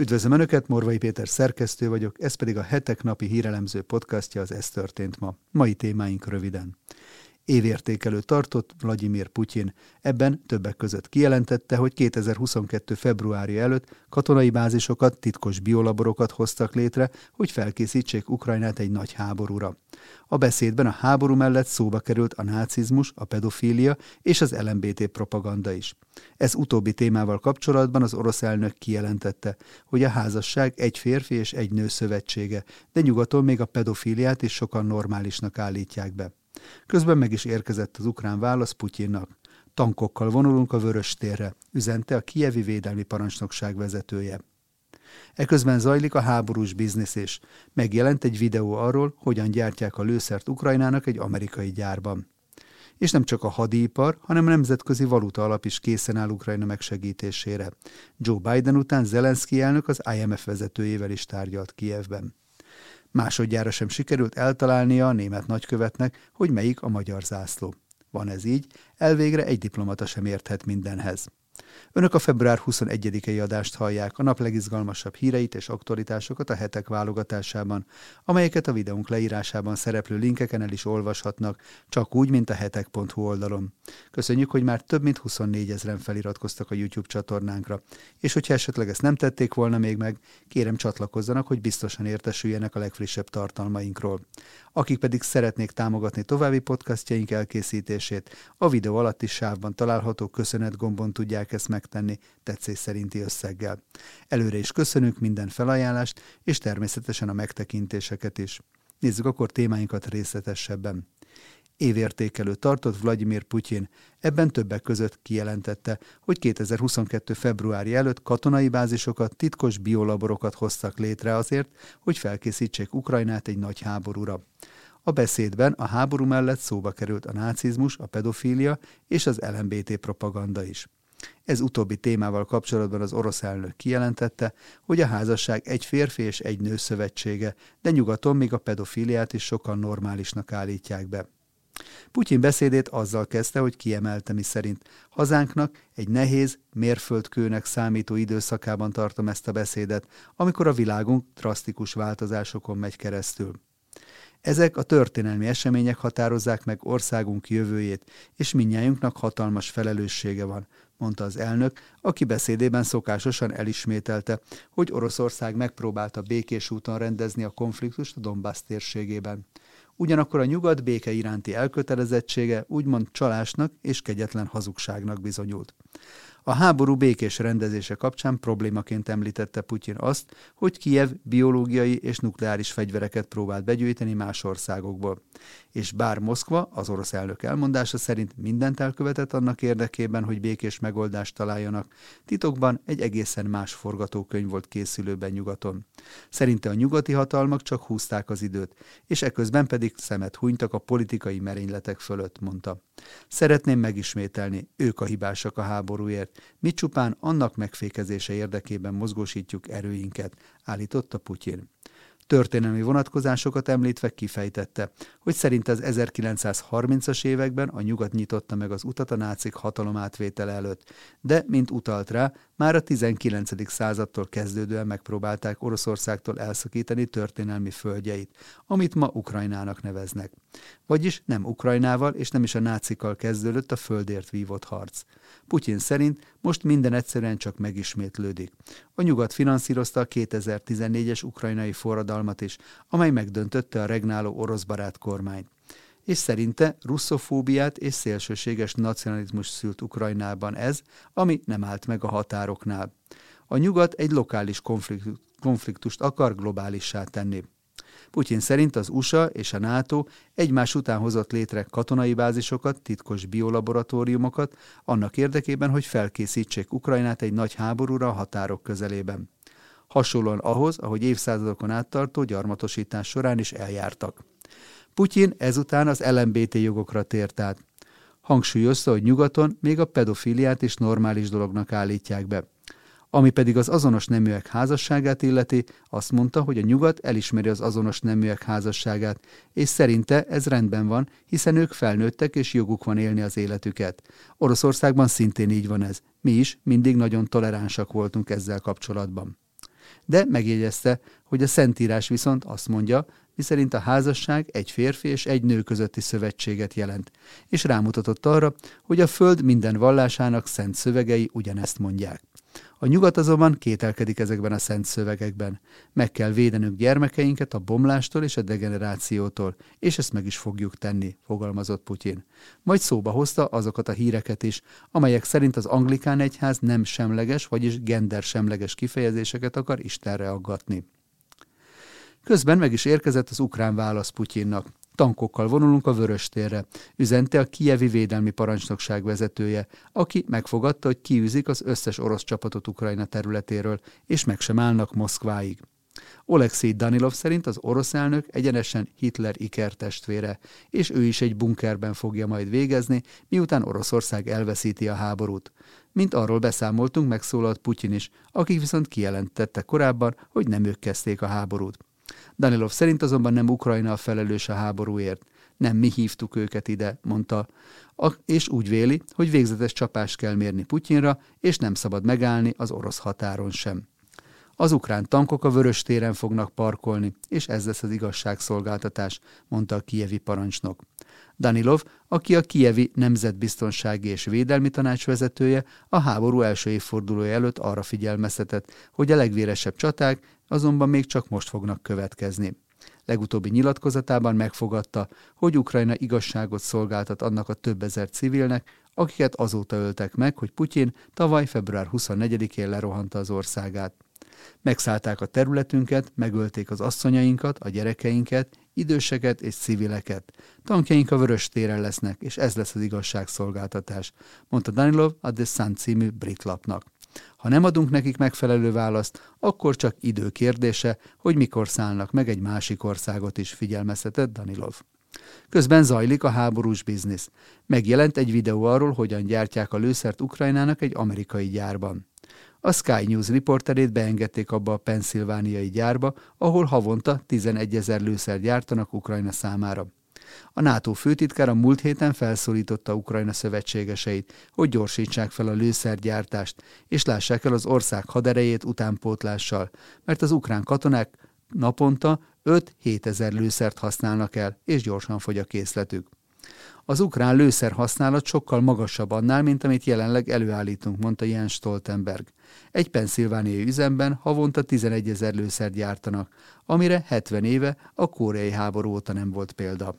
Üdvözlöm Önöket, Morvai Péter szerkesztő vagyok, ez pedig a hetek napi hírelemző podcastja az Ez történt ma. Mai témáink röviden évértékelő tartott Vladimir Putyin. Ebben többek között kijelentette, hogy 2022. februárja előtt katonai bázisokat, titkos biolaborokat hoztak létre, hogy felkészítsék Ukrajnát egy nagy háborúra. A beszédben a háború mellett szóba került a nácizmus, a pedofília és az LMBT propaganda is. Ez utóbbi témával kapcsolatban az orosz elnök kijelentette, hogy a házasság egy férfi és egy nő szövetsége, de nyugaton még a pedofíliát is sokan normálisnak állítják be. Közben meg is érkezett az ukrán válasz Putyinnak. Tankokkal vonulunk a Vörös térre, üzente a Kievi Védelmi Parancsnokság vezetője. Eközben zajlik a háborús biznisz is. Megjelent egy videó arról, hogyan gyártják a lőszert Ukrajnának egy amerikai gyárban. És nem csak a hadipar, hanem a nemzetközi valuta alap is készen áll Ukrajna megsegítésére. Joe Biden után Zelenszky elnök az IMF vezetőjével is tárgyalt Kievben. Másodjára sem sikerült eltalálnia a német nagykövetnek, hogy melyik a magyar zászló. Van ez így, elvégre egy diplomata sem érthet mindenhez. Önök a február 21-i adást hallják, a nap legizgalmasabb híreit és aktualitásokat a hetek válogatásában, amelyeket a videónk leírásában szereplő linkeken el is olvashatnak, csak úgy, mint a hetek.hu oldalon. Köszönjük, hogy már több mint 24 ezeren feliratkoztak a YouTube csatornánkra, és hogyha esetleg ezt nem tették volna még meg, kérem csatlakozzanak, hogy biztosan értesüljenek a legfrissebb tartalmainkról. Akik pedig szeretnék támogatni további podcastjaink elkészítését, a videó alatti sávban található köszönet gombon tudják ezt megtenni tetszés szerinti összeggel. Előre is köszönünk minden felajánlást, és természetesen a megtekintéseket is. Nézzük akkor témáinkat részletesebben. Évértékelő tartott Vladimir Putyin, ebben többek között kijelentette, hogy 2022. februári előtt katonai bázisokat, titkos biolaborokat hoztak létre azért, hogy felkészítsék Ukrajnát egy nagy háborúra. A beszédben a háború mellett szóba került a nácizmus, a pedofília és az LMBT propaganda is. Ez utóbbi témával kapcsolatban az orosz elnök kijelentette, hogy a házasság egy férfi és egy nő szövetsége, de nyugaton még a pedofiliát is sokan normálisnak állítják be. Putyin beszédét azzal kezdte, hogy kiemelte, mi szerint hazánknak egy nehéz, mérföldkőnek számító időszakában tartom ezt a beszédet, amikor a világunk drasztikus változásokon megy keresztül. Ezek a történelmi események határozzák meg országunk jövőjét, és minnyájunknak hatalmas felelőssége van, mondta az elnök, aki beszédében szokásosan elismételte, hogy Oroszország megpróbálta békés úton rendezni a konfliktust a Donbass térségében. Ugyanakkor a nyugat béke iránti elkötelezettsége úgymond csalásnak és kegyetlen hazugságnak bizonyult. A háború békés rendezése kapcsán problémaként említette Putyin azt, hogy Kiev biológiai és nukleáris fegyvereket próbált begyűjteni más országokból. És bár Moszkva, az orosz elnök elmondása szerint mindent elkövetett annak érdekében, hogy békés megoldást találjanak, titokban egy egészen más forgatókönyv volt készülőben nyugaton. Szerinte a nyugati hatalmak csak húzták az időt, és eközben pedig szemet hunytak a politikai merényletek fölött, mondta. Szeretném megismételni, ők a hibásak a háborúért, mi csupán annak megfékezése érdekében mozgósítjuk erőinket, állította Putyin. Történelmi vonatkozásokat említve kifejtette, hogy szerint az 1930-as években a nyugat nyitotta meg az utat a nácik hatalomátvétele előtt, de, mint utalt rá, már a 19. századtól kezdődően megpróbálták Oroszországtól elszakítani történelmi földjeit, amit ma Ukrajnának neveznek. Vagyis nem Ukrajnával és nem is a nácikkal kezdődött a földért vívott harc. Putyin szerint most minden egyszerűen csak megismétlődik. A nyugat finanszírozta a 2014-es ukrajnai forradalmat is, amely megdöntötte a regnáló orosz barát kormányt és szerinte russzofóbiát és szélsőséges nacionalizmus szült Ukrajnában ez, ami nem állt meg a határoknál. A nyugat egy lokális konfliktust akar globálissá tenni. Putyin szerint az USA és a NATO egymás után hozott létre katonai bázisokat, titkos biolaboratóriumokat, annak érdekében, hogy felkészítsék Ukrajnát egy nagy háborúra a határok közelében. Hasonlóan ahhoz, ahogy évszázadokon áttartó gyarmatosítás során is eljártak. Putyin ezután az LMBT jogokra tért át. Hangsúlyozta, hogy nyugaton még a pedofiliát is normális dolognak állítják be. Ami pedig az azonos neműek házasságát illeti, azt mondta, hogy a nyugat elismeri az azonos neműek házasságát, és szerinte ez rendben van, hiszen ők felnőttek és joguk van élni az életüket. Oroszországban szintén így van ez. Mi is mindig nagyon toleránsak voltunk ezzel kapcsolatban. De megjegyezte, hogy a Szentírás viszont azt mondja, miszerint a házasság egy férfi és egy nő közötti szövetséget jelent, és rámutatott arra, hogy a Föld minden vallásának szent szövegei ugyanezt mondják. A nyugat azonban kételkedik ezekben a szent szövegekben. Meg kell védenünk gyermekeinket a bomlástól és a degenerációtól, és ezt meg is fogjuk tenni, fogalmazott Putyin. Majd szóba hozta azokat a híreket is, amelyek szerint az anglikán egyház nem semleges, vagyis gender semleges kifejezéseket akar Istenre aggatni. Közben meg is érkezett az ukrán válasz Putyinnak. Tankokkal vonulunk a Vöröstérre, üzente a Kijevi Védelmi Parancsnokság vezetője, aki megfogadta, hogy kiűzik az összes orosz csapatot Ukrajna területéről, és meg sem állnak Moszkváig. Oleksiy Danilov szerint az orosz elnök egyenesen Hitler ikertestvére, és ő is egy bunkerben fogja majd végezni, miután Oroszország elveszíti a háborút. Mint arról beszámoltunk, megszólalt Putyin is, akik viszont kijelentette korábban, hogy nem ők kezdték a háborút. Danilov szerint azonban nem Ukrajna a felelős a háborúért. Nem mi hívtuk őket ide, mondta, és úgy véli, hogy végzetes csapást kell mérni Putyinra, és nem szabad megállni az orosz határon sem. Az ukrán tankok a vörös téren fognak parkolni, és ez lesz az igazságszolgáltatás, mondta a kievi parancsnok. Danilov, aki a kievi Nemzetbiztonsági és Védelmi Tanács vezetője, a háború első évfordulója előtt arra figyelmeztetett, hogy a legvéresebb csaták azonban még csak most fognak következni. Legutóbbi nyilatkozatában megfogadta, hogy Ukrajna igazságot szolgáltat annak a több ezer civilnek, akiket azóta öltek meg, hogy Putyin tavaly február 24-én lerohanta az országát. Megszállták a területünket, megölték az asszonyainkat, a gyerekeinket, időseket és civileket. Tankjaink a vörös téren lesznek, és ez lesz az igazságszolgáltatás, mondta Danilov a The Sun című brit lapnak. Ha nem adunk nekik megfelelő választ, akkor csak idő kérdése, hogy mikor szállnak meg egy másik országot is, figyelmeztetett Danilov. Közben zajlik a háborús biznisz. Megjelent egy videó arról, hogyan gyártják a lőszert Ukrajnának egy amerikai gyárban. A Sky News riporterét beengedték abba a penszilvániai gyárba, ahol havonta 11 ezer lőszer gyártanak Ukrajna számára. A NATO főtitkára múlt héten felszólította Ukrajna szövetségeseit, hogy gyorsítsák fel a lőszergyártást, és lássák el az ország haderejét utánpótlással, mert az ukrán katonák naponta 5-7 ezer lőszert használnak el, és gyorsan fogy a készletük. Az ukrán lőszer használat sokkal magasabb annál, mint amit jelenleg előállítunk, mondta Jens Stoltenberg. Egy penszilvániai üzemben havonta 11 ezer lőszert gyártanak, amire 70 éve a koreai háború óta nem volt példa.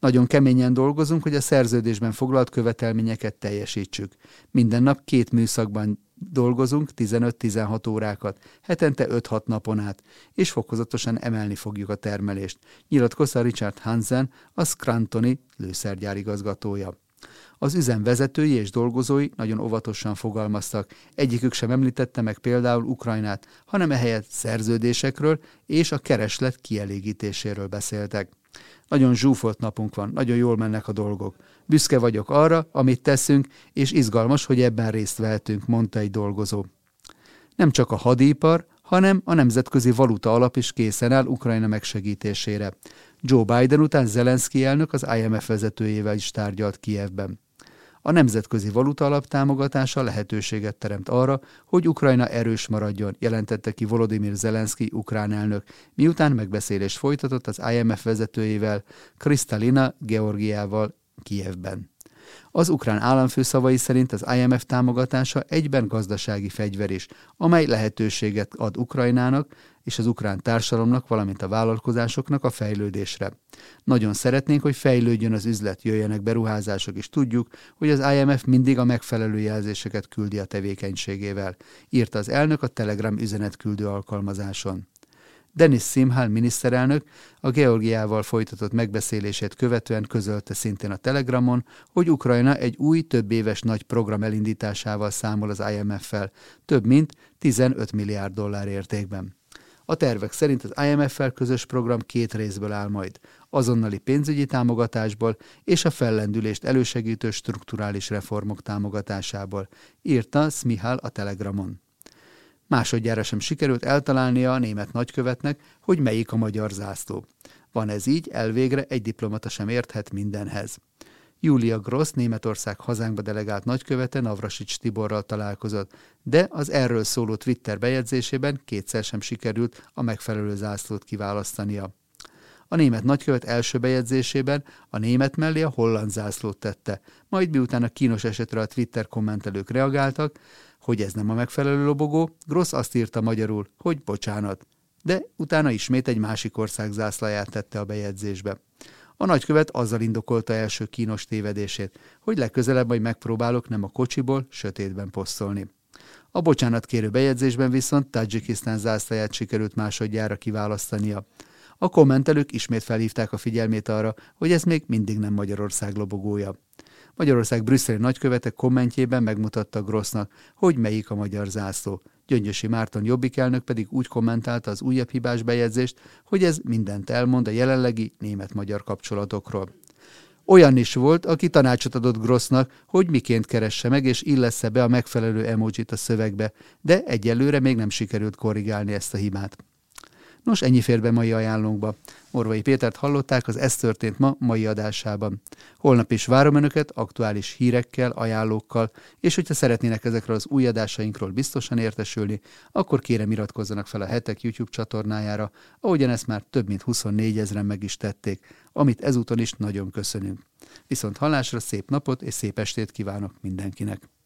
Nagyon keményen dolgozunk, hogy a szerződésben foglalt követelményeket teljesítsük. Minden nap két műszakban dolgozunk 15-16 órákat, hetente 5-6 napon át, és fokozatosan emelni fogjuk a termelést, nyilatkozta Richard Hansen, a Scrantoni lőszergyár igazgatója. Az üzem vezetői és dolgozói nagyon óvatosan fogalmaztak, egyikük sem említette meg például Ukrajnát, hanem ehelyett szerződésekről és a kereslet kielégítéséről beszéltek. Nagyon zsúfolt napunk van, nagyon jól mennek a dolgok. Büszke vagyok arra, amit teszünk, és izgalmas, hogy ebben részt vehetünk, mondta egy dolgozó. Nem csak a hadipar, hanem a Nemzetközi Valuta Alap is készen áll Ukrajna megsegítésére. Joe Biden után Zelenszky elnök az IMF vezetőjével is tárgyalt Kievben. A Nemzetközi Valuta Alap támogatása lehetőséget teremt arra, hogy Ukrajna erős maradjon, jelentette ki Volodymyr Zelenszky ukrán elnök, miután megbeszélést folytatott az IMF vezetőjével, Kristalina Georgiával Kijevben. Az ukrán államfő szavai szerint az IMF támogatása egyben gazdasági fegyver is, amely lehetőséget ad Ukrajnának és az ukrán társadalomnak, valamint a vállalkozásoknak a fejlődésre. Nagyon szeretnénk, hogy fejlődjön az üzlet, jöjjenek beruházások, és tudjuk, hogy az IMF mindig a megfelelő jelzéseket küldi a tevékenységével, írta az elnök a Telegram üzenetküldő alkalmazáson. Denis Simhal miniszterelnök a Georgiával folytatott megbeszélését követően közölte szintén a Telegramon, hogy Ukrajna egy új több éves nagy program elindításával számol az IMF-fel, több mint 15 milliárd dollár értékben. A tervek szerint az IMF-fel közös program két részből áll majd, azonnali pénzügyi támogatásból és a fellendülést elősegítő strukturális reformok támogatásából, írta Smihal a Telegramon. Másodjára sem sikerült eltalálnia a német nagykövetnek, hogy melyik a magyar zászló. Van ez így, elvégre egy diplomata sem érthet mindenhez. Julia Gross, Németország hazánkba delegált nagykövete Navrasics Tiborral találkozott, de az erről szóló Twitter bejegyzésében kétszer sem sikerült a megfelelő zászlót kiválasztania. A német nagykövet első bejegyzésében a német mellé a holland zászlót tette, majd miután a kínos esetre a Twitter kommentelők reagáltak, hogy ez nem a megfelelő lobogó, Gross azt írta magyarul, hogy bocsánat. De utána ismét egy másik ország zászlaját tette a bejegyzésbe. A nagykövet azzal indokolta első kínos tévedését, hogy legközelebb majd megpróbálok nem a kocsiból, sötétben posztolni. A bocsánat kérő bejegyzésben viszont Tajikisztán zászlaját sikerült másodjára kiválasztania. A kommentelők ismét felhívták a figyelmét arra, hogy ez még mindig nem Magyarország lobogója. Magyarország brüsszeli nagykövete kommentjében megmutatta Grossnak, hogy melyik a magyar zászló. Gyöngyösi Márton jobbik elnök pedig úgy kommentálta az újabb hibás bejegyzést, hogy ez mindent elmond a jelenlegi német-magyar kapcsolatokról. Olyan is volt, aki tanácsot adott Grossnak, hogy miként keresse meg és illesse be a megfelelő emojit a szövegbe, de egyelőre még nem sikerült korrigálni ezt a hibát. Nos, ennyi fér be mai ajánlónkba. Orvai Pétert hallották az Ez történt ma mai adásában. Holnap is várom Önöket aktuális hírekkel, ajánlókkal, és hogyha szeretnének ezekről az új adásainkról biztosan értesülni, akkor kérem iratkozzanak fel a Hetek YouTube csatornájára, ahogyan ezt már több mint 24 ezeren meg is tették, amit ezúton is nagyon köszönünk. Viszont hallásra szép napot és szép estét kívánok mindenkinek!